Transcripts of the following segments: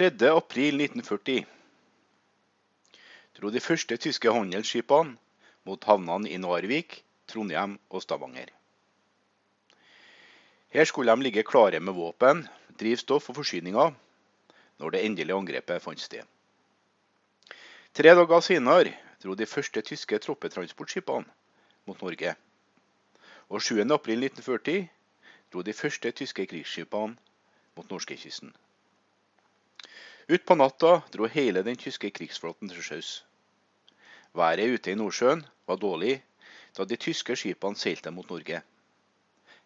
3.4.1940 dro de første tyske handelsskipene mot havnene i Narvik, Trondheim og Stavanger. Her skulle de ligge klare med våpen, drivstoff og forsyninger når det endelige angrepet fant sted. Tre dager senere dro de første tyske troppetransportskipene mot Norge. Og 7.4.1940 dro de første tyske krigsskipene mot norskekysten. Utpå natta dro hele den tyske krigsflåten til sjøs. Været ute i Nordsjøen var dårlig da de tyske skipene seilte mot Norge.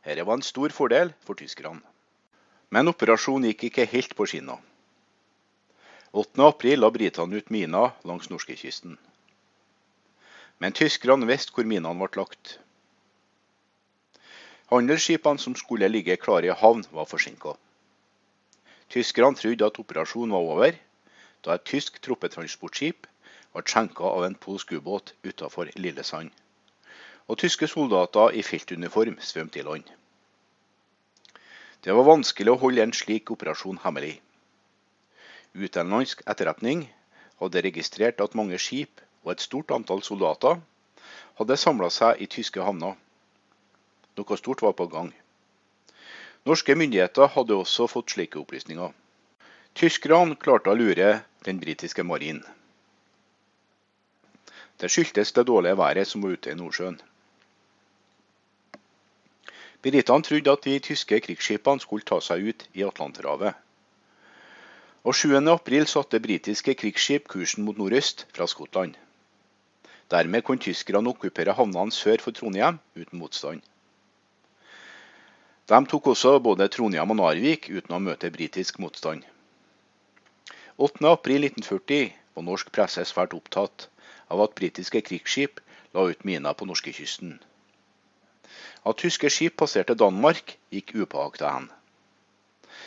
Dette var en stor fordel for tyskerne. Men operasjonen gikk ikke helt på skinner. 8.4 la britene ut miner langs norskekysten. Men tyskerne visste hvor minene ble lagt. Handelsskipene som skulle ligge klare i havn, var forsinka. Tyskerne trodde at operasjonen var over, da et tysk troppetransportskip ble skjenka av en polsk ubåt utafor Lillesand. Og tyske soldater i feltuniform svømte i land. Det var vanskelig å holde en slik operasjon hemmelig. Utenlandsk etterretning hadde registrert at mange skip og et stort antall soldater hadde samla seg i tyske havner. Noe stort var på gang. Norske myndigheter hadde også fått slike opplysninger. Tyskerne klarte å lure den britiske marinen. Det skyldtes det dårlige været som var ute i Nordsjøen. Britene trodde at de tyske krigsskipene skulle ta seg ut i Atlanterhavet. Og 7.4 satte britiske krigsskip kursen mot nordøst fra Skottland. Dermed kunne tyskerne okkupere havnene sør for Trondheim uten motstand. De tok også både Trondheim og Narvik uten å møte britisk motstand. 8.4.1940 var norsk presse svært opptatt av at britiske krigsskip la ut miner på norskekysten. At tyske skip passerte Danmark, gikk upåakta hen.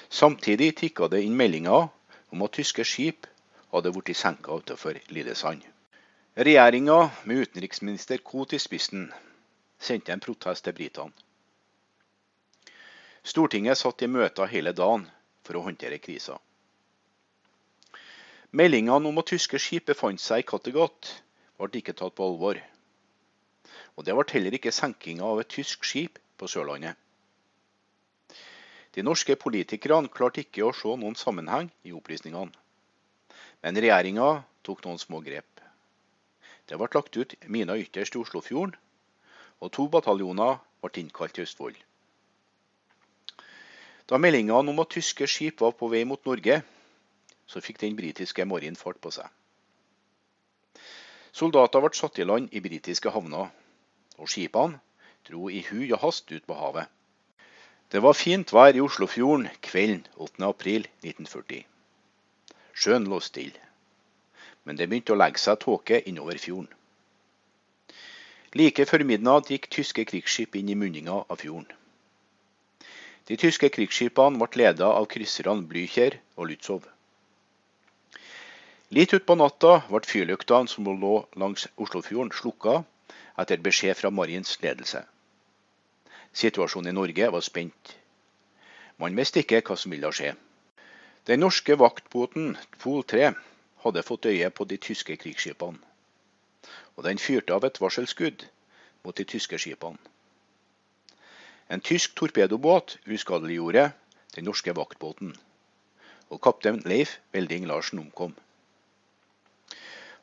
Samtidig tikka det inn meldinger om at tyske skip hadde blitt senka utenfor Lillesand. Regjeringa, med utenriksminister Koht i spissen, sendte en protest til britene. Stortinget satt i møter hele dagen for å håndtere krisa. Meldingene om at tyske skip befant seg i Kattegat, ble ikke tatt på alvor. Og det ble heller ikke senkinga av et tysk skip på Sørlandet. De norske politikerne klarte ikke å se noen sammenheng i opplysningene. Men regjeringa tok noen små grep. Det ble lagt ut miner ytterst i Oslofjorden, og to bataljoner ble innkalt til Østfold. Da meldingene om at tyske skip var på vei mot Norge, så fikk den britiske marinen fart på seg. Soldater ble satt i land i britiske havner, og skipene dro i hui og hast ut på havet. Det var fint vær i Oslofjorden kvelden 8.4.1940. Sjøen lå stille, men det begynte å legge seg tåke innover fjorden. Like før midnatt gikk tyske krigsskip inn i munninga av fjorden. De tyske krigsskipene ble ledet av krysserne Blücher og Lützow. Litt utpå natta ble fyrlyktene som lå langs Oslofjorden, slukka etter beskjed fra Mariens ledelse. Situasjonen i Norge var spent. Man visste ikke hva som ville skje. Den norske vaktbåten Pol 3 hadde fått øye på de tyske krigsskipene, og den fyrte av et varselskudd mot de tyske skipene. En tysk torpedobåt uskadeliggjorde den norske vaktbåten, og kaptein Leif Velding Larsen omkom.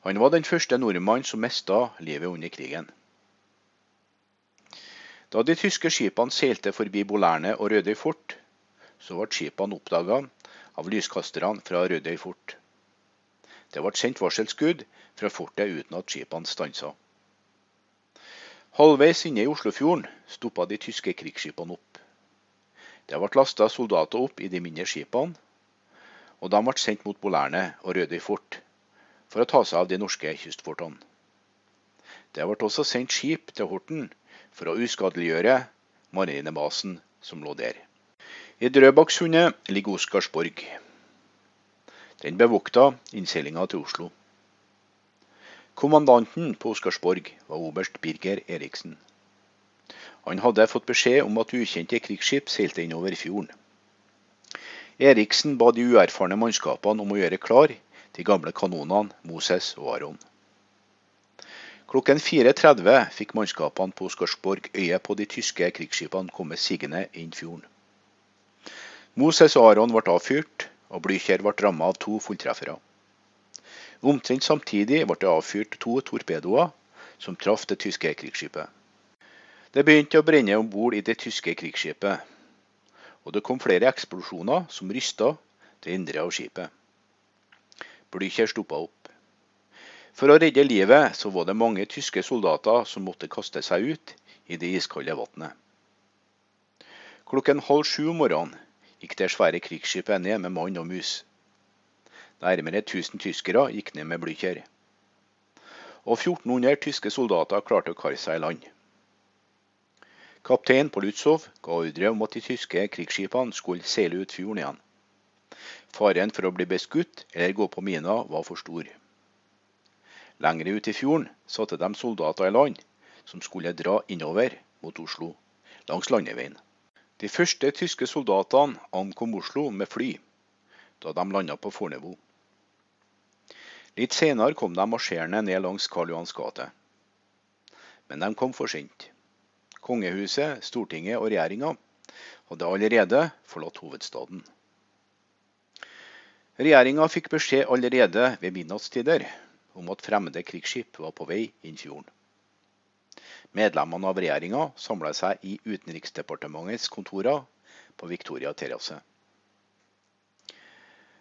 Han var den første nordmann som mista livet under krigen. Da de tyske skipene seilte forbi Bolærne og Rødøy fort, så ble skipene oppdaga av lyskasterne fra Rødøy fort. Det ble sendt varselskudd fra fortet uten at skipene stansa. Halvveis inne i Oslofjorden stoppa de tyske krigsskipene opp. Det ble lasta soldater opp i de mindre skipene, og de ble sendt mot Bolærne og Rødøy fort for å ta seg av de norske kystfortene. Det ble også sendt skip til Horten for å uskadeliggjøre marinebasen som lå der. I Drøbaksundet ligger Oscarsborg. Den bevokta innseilinga til Oslo. Kommandanten på Oscarsborg var oberst Birger Eriksen. Han hadde fått beskjed om at ukjente krigsskip seilte innover fjorden. Eriksen ba de uerfarne mannskapene om å gjøre klar de gamle kanonene Moses og Aron. Klokken 4.30 fikk mannskapene på Skarsborg øye på de tyske krigsskipene komme sigende inn fjorden. Moses og Aron ble avfyrt, og Blykjer ble rammet av to fulltreffere. Omtrent samtidig ble det avfyrt to torpedoer som traff det tyske krigsskipet. Det begynte å brenne om bord i det tyske krigsskipet, og det kom flere eksplosjoner som rysta det indre av skipet. Blykjer stoppa opp. For å redde livet så var det mange tyske soldater som måtte kaste seg ut i det iskalde vannet. Klokken halv sju om morgenen gikk det svære krigsskipet ned med mann og mus. Nærmere 1000 tyskere gikk ned med Blücher. Og 1400 tyske soldater klarte å kare seg i land. Kaptein Polutzow ga ordre om at de tyske krigsskipene skulle seile ut fjorden igjen. Faren for å bli beskutt eller gå på mina var for stor. Lengre ut i fjorden satte de soldater i land som skulle dra innover mot Oslo, langs landeveien. De første tyske soldatene ankom Oslo med fly da de landa på Fornebu. Litt senere kom de marsjerende ned langs Karl Johans gate. Men de kom for sent. Kongehuset, Stortinget og regjeringa hadde allerede forlatt hovedstaden. Regjeringa fikk beskjed allerede ved midnattstider om at fremmede krigsskip var på vei inn fjorden. Medlemmene av regjeringa samla seg i Utenriksdepartementets kontorer på Victoria terrasse.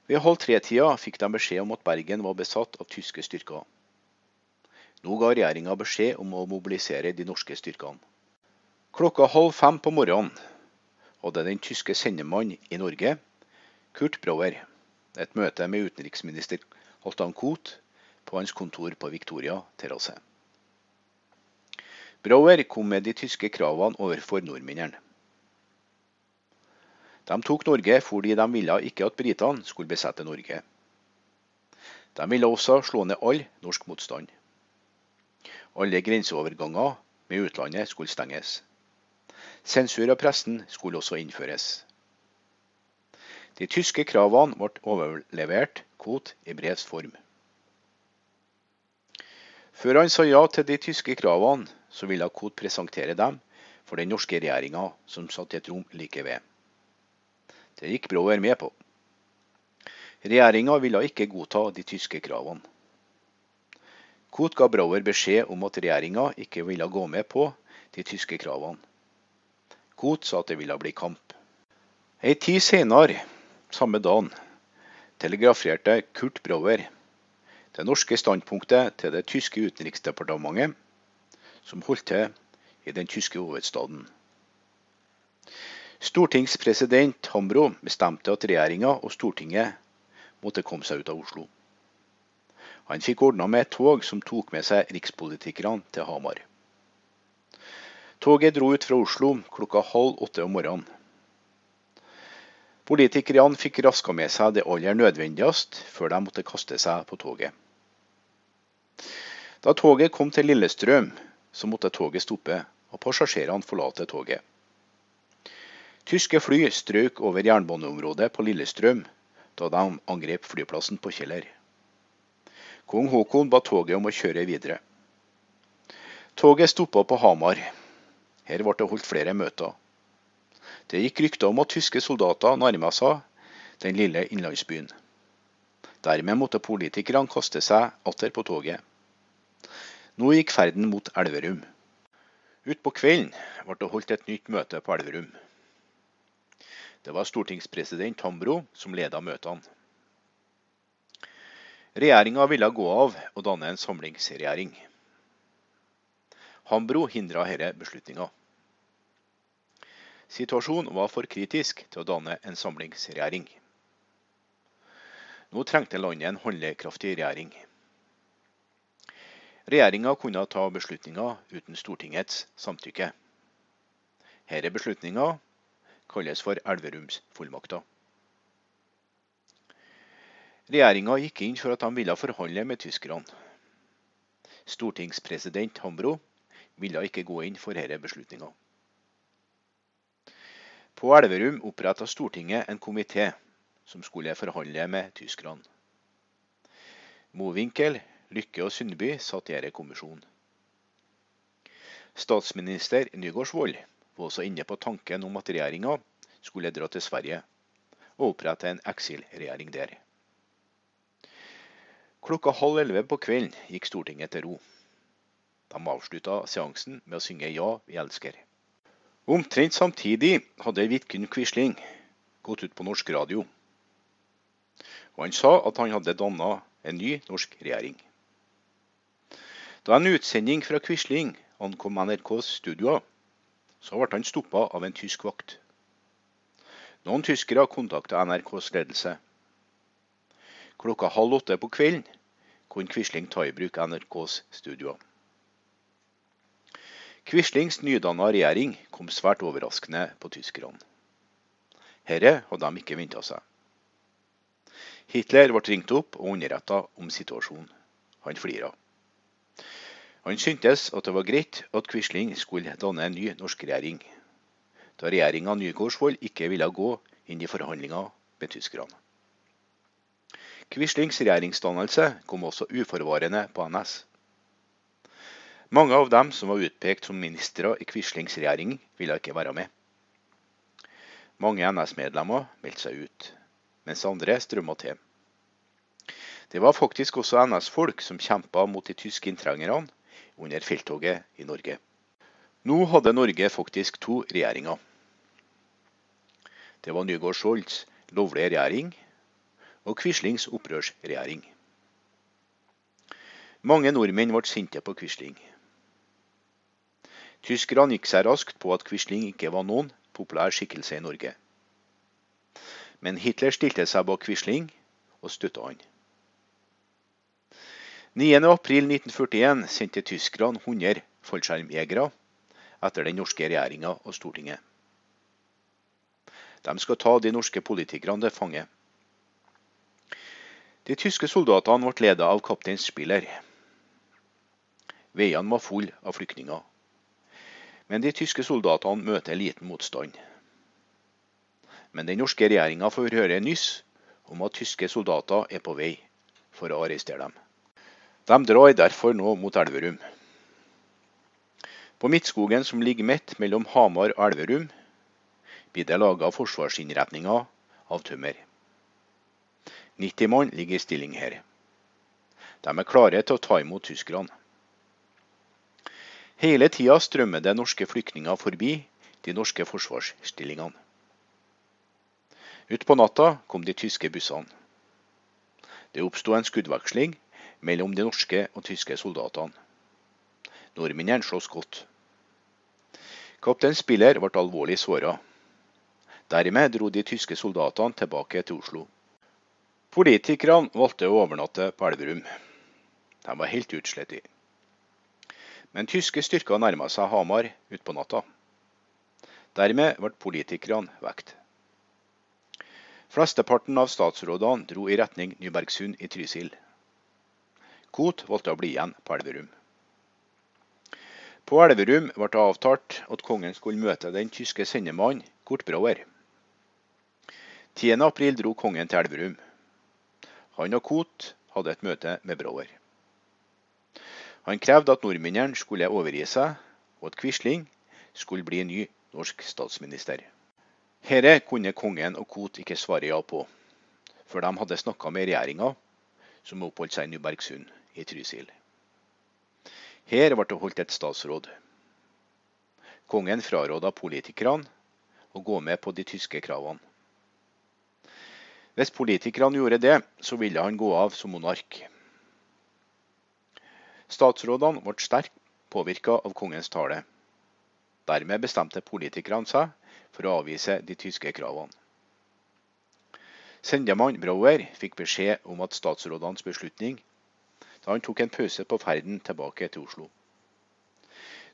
Ved halv tre-tida fikk de beskjed om at Bergen var besatt av tyske styrker. Nå ga regjeringa beskjed om å mobilisere de norske styrkene. Klokka halv fem på morgenen hadde den tyske sendemannen i Norge, Kurt Brauer, et møte med utenriksminister Halvdan Koht på hans kontor på Victoria terrasse. Brauer kom med de tyske kravene overfor nordmennene. De tok Norge fordi de ville ikke at britene skulle besette Norge. De ville også slå ned all norsk motstand. Alle grenseoverganger med utlandet skulle stenges. Sensur av pressen skulle også innføres. De tyske kravene ble overlevert Kot i brevs form. Før han sa ja til de tyske kravene, så ville Koht presentere dem for den norske regjeringa, som satt i et rom like ved. Det gikk Brower med på. Regjeringa ville ikke godta de tyske kravene. Koht ga Brauer beskjed om at regjeringa ikke ville gå med på de tyske kravene. Koht sa at det ville bli kamp. Ei tid senere, samme dagen, telegraferte Kurt Brauer det norske standpunktet til det tyske utenriksdepartementet som holdt til i den tyske hovedstaden. Stortingspresident Hambro bestemte at regjeringa og Stortinget måtte komme seg ut av Oslo. Han fikk ordna med et tog som tok med seg rikspolitikerne til Hamar. Toget dro ut fra Oslo klokka halv åtte om morgenen. Politikerne fikk raska med seg det aller nødvendigste før de måtte kaste seg på toget. Da toget kom til Lillestrøm, så måtte toget stoppe og passasjerene forlate toget. Tyske fly strøk over jernbaneområdet på Lillestrøm da de angrep flyplassen på Kjeller. Kong Haakon ba toget om å kjøre videre. Toget stoppa på Hamar. Her ble det holdt flere møter. Det gikk rykter om at tyske soldater nærma seg den lille innlandsbyen. Dermed måtte politikerne kaste seg atter på toget. Nå gikk ferden mot Elverum. Utpå kvelden ble det holdt et nytt møte på Elverum. Det var stortingspresident Hambro som leda møtene. Regjeringa ville gå av og danne en samlingsregjering. Hambro hindra denne beslutninga. Situasjonen var for kritisk til å danne en samlingsregjering. Nå trengte landet en handlekraftig regjering. Regjeringa kunne ta beslutninger uten Stortingets samtykke. Denne beslutninga kalles for Elverumsfullmakta. Regjeringa gikk inn for at de ville forhandle med tyskerne. Stortingspresident Hambro ville ikke gå inn for denne beslutninga. På Elverum oppretta Stortinget en komité som skulle forhandle med tyskerne. Mowinckel, Lykke og Sundby satt i denne kommisjonen. Statsminister Nygaardsvold var også inne på tanken om at regjeringa skulle dra til Sverige og opprette en eksilregjering der. Klokka halv elleve på kvelden gikk Stortinget til ro. De avslutta seansen med å synge 'Ja, vi elsker'. Omtrent samtidig hadde Vidkun Quisling gått ut på norsk radio. Og han sa at han hadde danna en ny norsk regjering. Da en utsending fra Quisling ankom NRKs studioer, så ble han stoppa av en tysk vakt. Noen tyskere kontakta NRKs ledelse. Klokka halv åtte på kvelden kunne Quisling ta i bruk NRKs studioer. Quislings nydanna regjering kom svært overraskende på tyskerne. Herre hadde de ikke venta seg. Hitler ble ringt opp og underretta om situasjonen. Han flira. Han syntes at det var greit at Quisling skulle danne en ny norsk regjering, da regjeringa Nygaardsvold ikke ville gå inn i forhandlinger med tyskerne. Quislings regjeringsdannelse kom også uforvarende på NS. Mange av dem som var utpekt som ministre i Quislings regjering, ville ikke være med. Mange NS-medlemmer meldte seg ut mens andre strømma til. Det var faktisk også NS-folk som kjempa mot de tyske inntrengerne under felttoget i Norge. Nå hadde Norge faktisk to regjeringer. Det var Nygaardsvolds lovlige regjering og Quislings opprørsregjering. Mange nordmenn ble sinte på Quisling. Tyskerne gikk seg raskt på at Quisling ikke var noen populær skikkelse i Norge. Men Hitler stilte seg bak Quisling og støtta han. 9.4.1941 sendte tyskerne 100 fallskjermjegere etter den norske regjeringa og Stortinget. De skal ta de norske politikerne til fange. De tyske soldatene ble ledet av kaptein Spiller. Veiene var fulle av flyktninger. Men de tyske soldatene møter liten motstand men den norske regjeringa får høre nyss om at tyske soldater er på vei for å arrestere dem. De drar derfor nå mot Elverum. På Midtskogen, som ligger midt mellom Hamar og Elverum, blir det laga forsvarsinnretninger av tømmer. 90 mann ligger i stilling her. De er klare til å ta imot tyskerne. Hele tida strømmer det norske flyktninger forbi de norske forsvarsstillingene. Utpå natta kom de tyske bussene. Det oppsto en skuddveksling mellom de norske og tyske soldatene. Nordmennene sloss godt. Kaptein Spiller ble alvorlig såra. Dermed dro de tyske soldatene tilbake til Oslo. Politikerne valgte å overnatte på Elverum. De var helt utslettet. Men tyske styrker nærma seg Hamar utpå natta. Dermed ble politikerne vekt. Flesteparten av statsrådene dro i retning Nybergsund i Trysil. Koht valgte å bli igjen på Elverum. På Elverum ble det avtalt at kongen skulle møte den tyske sendemannen Kortbrauer. 10.4 dro kongen til Elverum. Han og Koht hadde et møte med Brauer. Han krevde at nordmennene skulle overgi seg, og at Quisling skulle bli ny norsk statsminister. Dette kunne kongen og Kot ikke svare ja på, for de hadde snakka med regjeringa, som oppholdt seg i Nybergsund i Trysil. Her ble det holdt et statsråd. Kongen fraråda politikerne å gå med på de tyske kravene. Hvis politikerne gjorde det, så ville han gå av som monark. Statsrådene ble sterkt påvirka av kongens tale. Dermed bestemte politikerne seg for å avvise de tyske kravene. Sendemann Brauer fikk beskjed om at statsrådenes beslutning da han tok en pause på ferden tilbake til Oslo.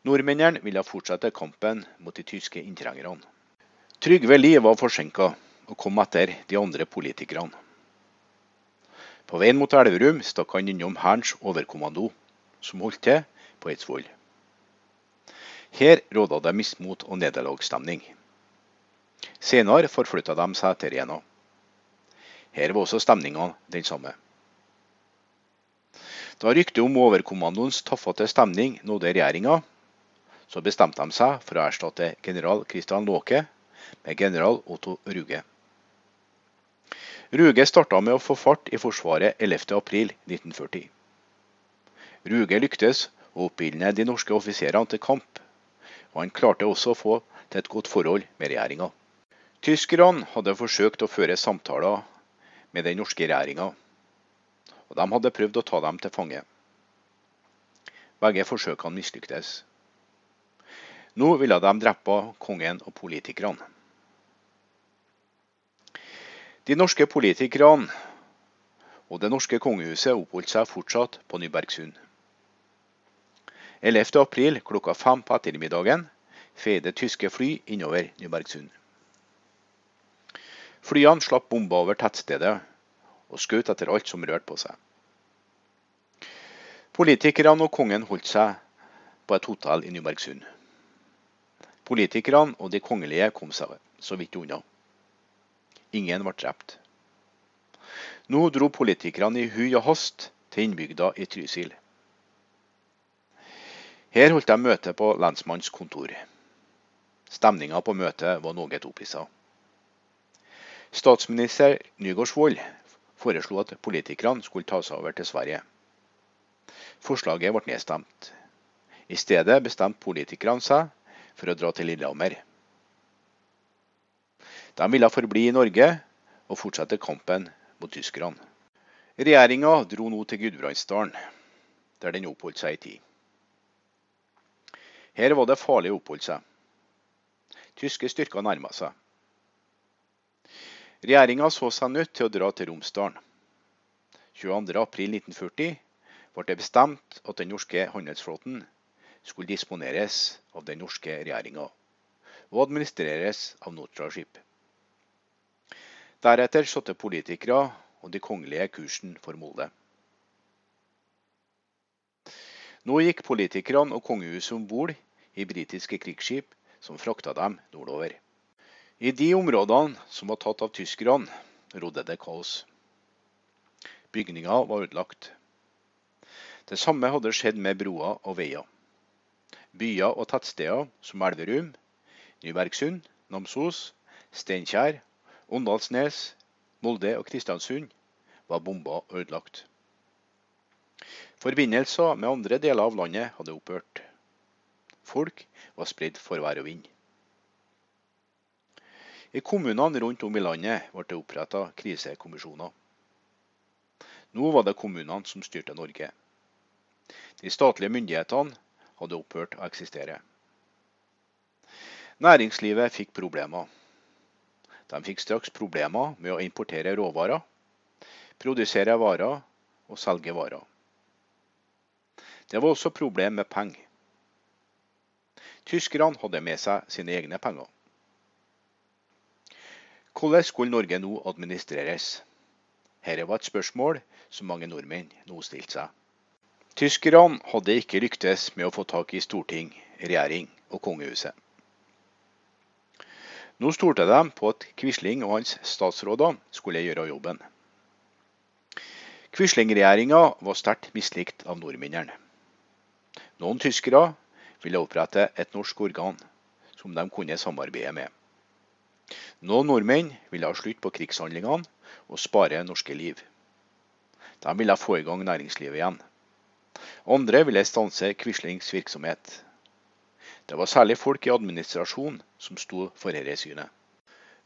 Nordmennene ville fortsette kampen mot de tyske inntrengerne. Trygve Lie var forsinka og kom etter de andre politikerne. På veien mot Elverum stakk han innom Hærens overkommando, som holdt til på Eidsvoll. Her råda det mismot og nederlagsstemning. Senere forflytta de seg til Rena. Her var også stemninga den samme. Da rykte om overkommandoens taffete stemning nådde regjeringa, så bestemte de seg for å erstatte general Christian Låke med general Otto Ruge. Ruge starta med å få fart i Forsvaret 11.4.1940. Ruge lyktes å oppildne de norske offiserene til kamp, og han klarte også å få til et godt forhold med regjeringa. Tyskerne hadde forsøkt å føre samtaler med den norske regjeringa, og de hadde prøvd å ta dem til fange. Begge forsøkene mislyktes. Nå ville de drepe kongen og politikerne. De norske politikerne og det norske kongehuset oppholdt seg fortsatt på Nybergsund. 11.4 klokka fem på ettermiddagen feide tyske fly innover Nybergsund. Flyene slapp bomber over tettstedet og skjøt etter alt som rørte på seg. Politikerne og kongen holdt seg på et hotell i Nybergsund. Politikerne og de kongelige kom seg så vidt unna. Ingen ble drept. Nå dro politikerne i hui og hast til innbygda i Trysil. Her holdt de møte på lensmannens kontor. Stemninga på møtet var noe opphissa. Statsminister Nygaardsvold foreslo at politikerne skulle ta seg over til Sverige. Forslaget ble nedstemt. I stedet bestemte politikerne seg for å dra til Lillehammer. De ville forbli i Norge og fortsette kampen mot tyskerne. Regjeringa dro nå til Gudbrandsdalen, der den oppholdt seg i tid. Her var det farlig å oppholde seg. Tyske styrker nærma seg. Regjeringa så seg nødt til å dra til Romsdalen. 22.4.1940 ble det bestemt at den norske handelsflåten skulle disponeres av den norske regjeringa og administreres av Nortraship. Deretter satte politikere og de kongelige kursen for Molde. Nå gikk politikerne og kongehuset om bord i britiske krigsskip som frakta dem nordover. I de områdene som var tatt av tyskerne, rodde det kaos. Bygninger var ødelagt. Det samme hadde skjedd med broer og veier. Byer og tettsteder som Elverum, Nybergsund, Namsos, Steinkjer, Åndalsnes, Molde og Kristiansund var bomba og ødelagt. Forbindelser med andre deler av landet hadde opphørt. Folk var spredt for vær og vind. I kommunene rundt om i landet ble det oppretta krisekommisjoner. Nå var det kommunene som styrte Norge. De statlige myndighetene hadde opphørt å eksistere. Næringslivet fikk problemer. De fikk straks problemer med å importere råvarer, produsere varer og selge varer. Det var også problem med penger. Tyskerne hadde med seg sine egne penger. Hvordan skulle Norge nå administreres? Dette var et spørsmål som mange nordmenn nå stilte seg. Tyskerne hadde ikke lyktes med å få tak i storting, regjering og kongehuset. Nå stolte de på at Quisling og hans statsråder skulle gjøre jobben. Quisling-regjeringa var sterkt mislikt av nordmennene. Noen tyskere ville opprette et norsk organ som de kunne samarbeide med. Noen nordmenn ville ha slutt på krigshandlingene og spare norske liv. De ville få i gang næringslivet igjen. Andre ville stanse Quislings virksomhet. Det var særlig folk i administrasjon som sto for dette synet.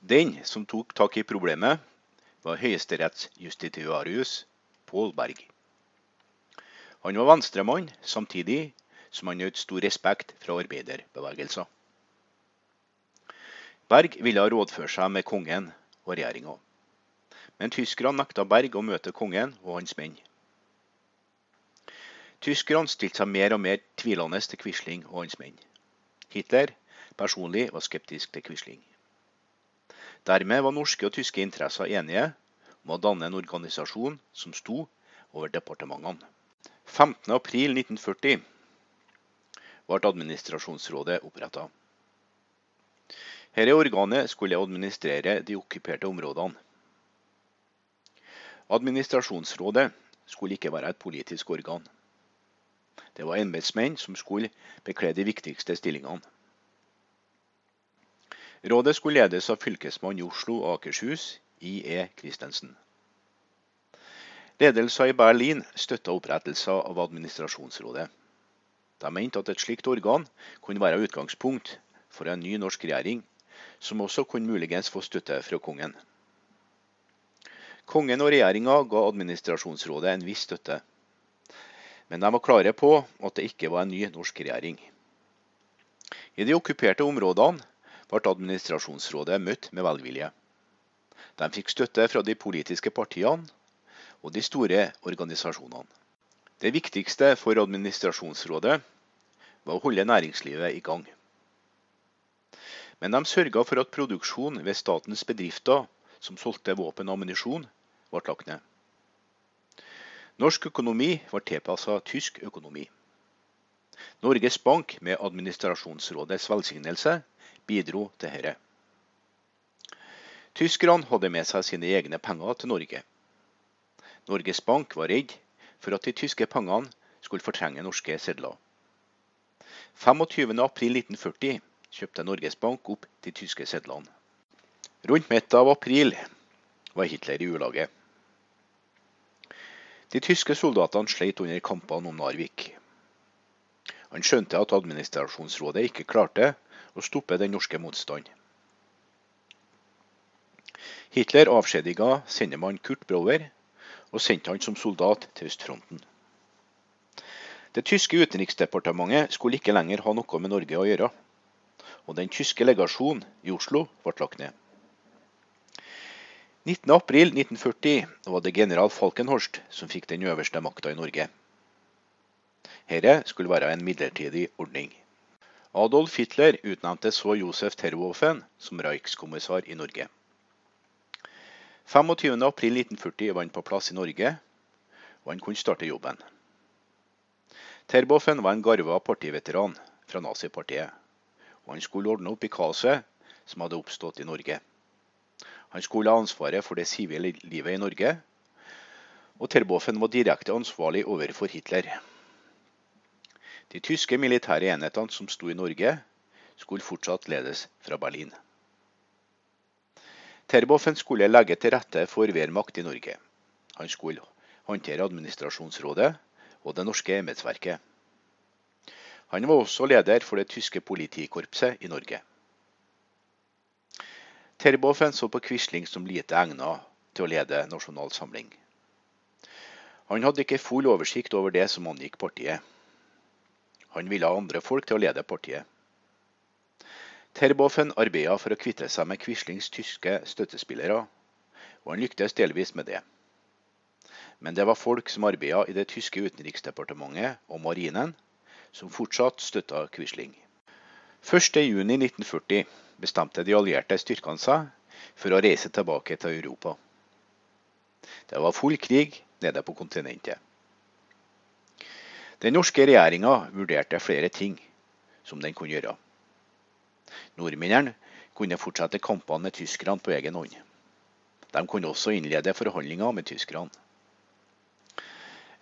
Den som tok tak i problemet, var høyesterettsjustitiarius Pål Berg. Han var venstremann, samtidig som han nøt stor respekt fra arbeiderbevegelser. Berg ville rådføre seg med kongen og regjeringa. Men tyskerne nekta Berg å møte kongen og hans menn. Tyskerne stilte seg mer og mer tvilende til Quisling og hans menn. Hitler personlig var skeptisk til Quisling. Dermed var norske og tyske interesser enige om å danne en organisasjon som sto over departementene. 15.4.1940 ble administrasjonsrådet oppretta. Dette organet skulle administrere de okkuperte områdene. Administrasjonsrådet skulle ikke være et politisk organ. Det var embetsmenn som skulle bekle de viktigste stillingene. Rådet skulle ledes av fylkesmann i Oslo og Akershus, I.E. Christensen. Ledelsen i Berlin støtta opprettelsen av administrasjonsrådet. De mente at et slikt organ kunne være utgangspunkt for en ny norsk regjering, som også kunne muligens få støtte fra kongen. Kongen og regjeringa ga administrasjonsrådet en viss støtte, men de var klare på at det ikke var en ny norsk regjering. I de okkuperte områdene ble administrasjonsrådet møtt med velvilje. De fikk støtte fra de politiske partiene og de store organisasjonene. Det viktigste for administrasjonsrådet var å holde næringslivet i gang. Men de sørga for at produksjonen ved statens bedrifter som solgte våpen og ammunisjon, ble lagt ned. Norsk økonomi var tilpassa tysk økonomi. Norges Bank med administrasjonsrådets velsignelse bidro til dette. Tyskerne hadde med seg sine egne penger til Norge. Norges Bank var redd for at de tyske pengene skulle fortrenge norske sedler. 25.4.1940 kjøpte Norges Bank opp de tyske sedlene. Rundt midten av april var Hitler i ulage. De tyske soldatene sleit under kampene om Narvik. Han skjønte at administrasjonsrådet ikke klarte å stoppe den norske motstand. Hitler avskjediga sendemann Kurt Brower og sendte han som soldat til østfronten. Det tyske utenriksdepartementet skulle ikke lenger ha noe med Norge å gjøre, og den tyske legasjonen i Oslo ble lagt ned. 19.4.1940 var det general Falkenhorst som fikk den øverste makta i Norge. Dette skulle være en midlertidig ordning. Adolf Hitler utnevnte så Josef Terwoffen som Reichskommissar i Norge. 25.4.1940 var han på plass i Norge, og han kunne starte jobben. Terboven var en garva partiveteran fra nazipartiet, og han skulle ordne opp i kaoset som hadde oppstått i Norge. Han skulle ha ansvaret for det sivile livet i Norge, og Terboven var direkte ansvarlig overfor Hitler. De tyske militære enhetene som sto i Norge, skulle fortsatt ledes fra Berlin. Terboven skulle legge til rette for Wehrmacht i Norge. Han skulle håndtere administrasjonsrådet og det norske embetsverket. Han var også leder for det tyske politikorpset i Norge. Terboven så på Quisling som lite egnet til å lede Nasjonal Samling. Han hadde ikke full oversikt over det som angikk partiet. Han ville ha andre folk til å lede partiet. Terboven arbeidet for å kvitte seg med Quislings tyske støttespillere, og han lyktes delvis med det. Men det var folk som arbeidet i det tyske utenriksdepartementet og marinen, som fortsatt støtta Quisling. 1.6.1940 bestemte de allierte styrkene seg for å reise tilbake til Europa. Det var full krig nede på kontinentet. Den norske regjeringa vurderte flere ting som den kunne gjøre. Nordmennene kunne fortsette kampene med tyskerne på egen hånd. De kunne også innlede forhandlinger med tyskerne.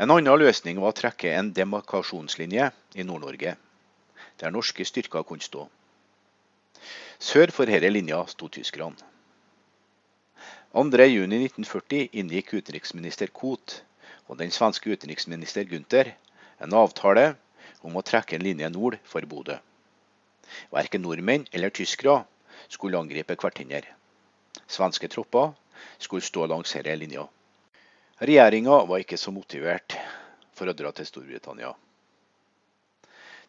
En annen løsning var å trekke en demarkasjonslinje i Nord-Norge, der norske styrker kunne stå. Sør for denne linja sto tyskerne. 2.6.1940 inngikk utenriksminister Koht og den svenske utenriksminister Gunther en avtale om å trekke en linje nord for Bodø. Verken nordmenn eller tyskere skulle angripe hverandre. Svenske tropper skulle stå langs denne linja. Regjeringa var ikke så motivert for å dra til Storbritannia.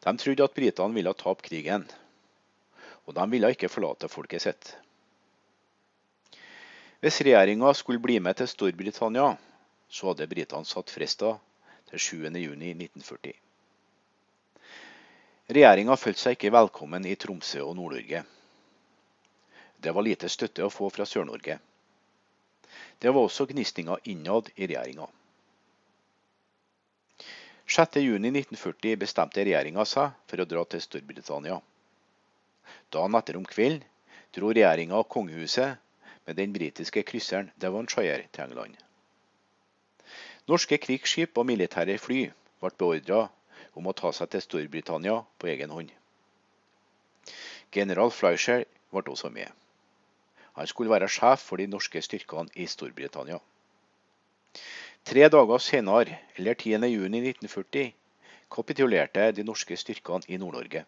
De trodde at britene ville tape krigen, og de ville ikke forlate folket sitt. Hvis regjeringa skulle bli med til Storbritannia, så hadde britene satt frister til 7.6.1940. Regjeringa følte seg ikke velkommen i Tromsø og Nord-Norge. Det var lite støtte å få fra Sør-Norge. Det var også gnisninger innad i regjeringa. 6.6.1940 bestemte regjeringa seg for å dra til Storbritannia. Dagen etter om kvelden dro regjeringa og kongehuset med den britiske krysseren Devonshire til England. Norske krigsskip og militære fly ble beordra om å ta seg til Storbritannia på egen hånd. General Fleischer ble også med. Han skulle være sjef for de norske styrkene i Storbritannia. Tre dager senere, eller 10.6.1940, kapitulerte de norske styrkene i Nord-Norge.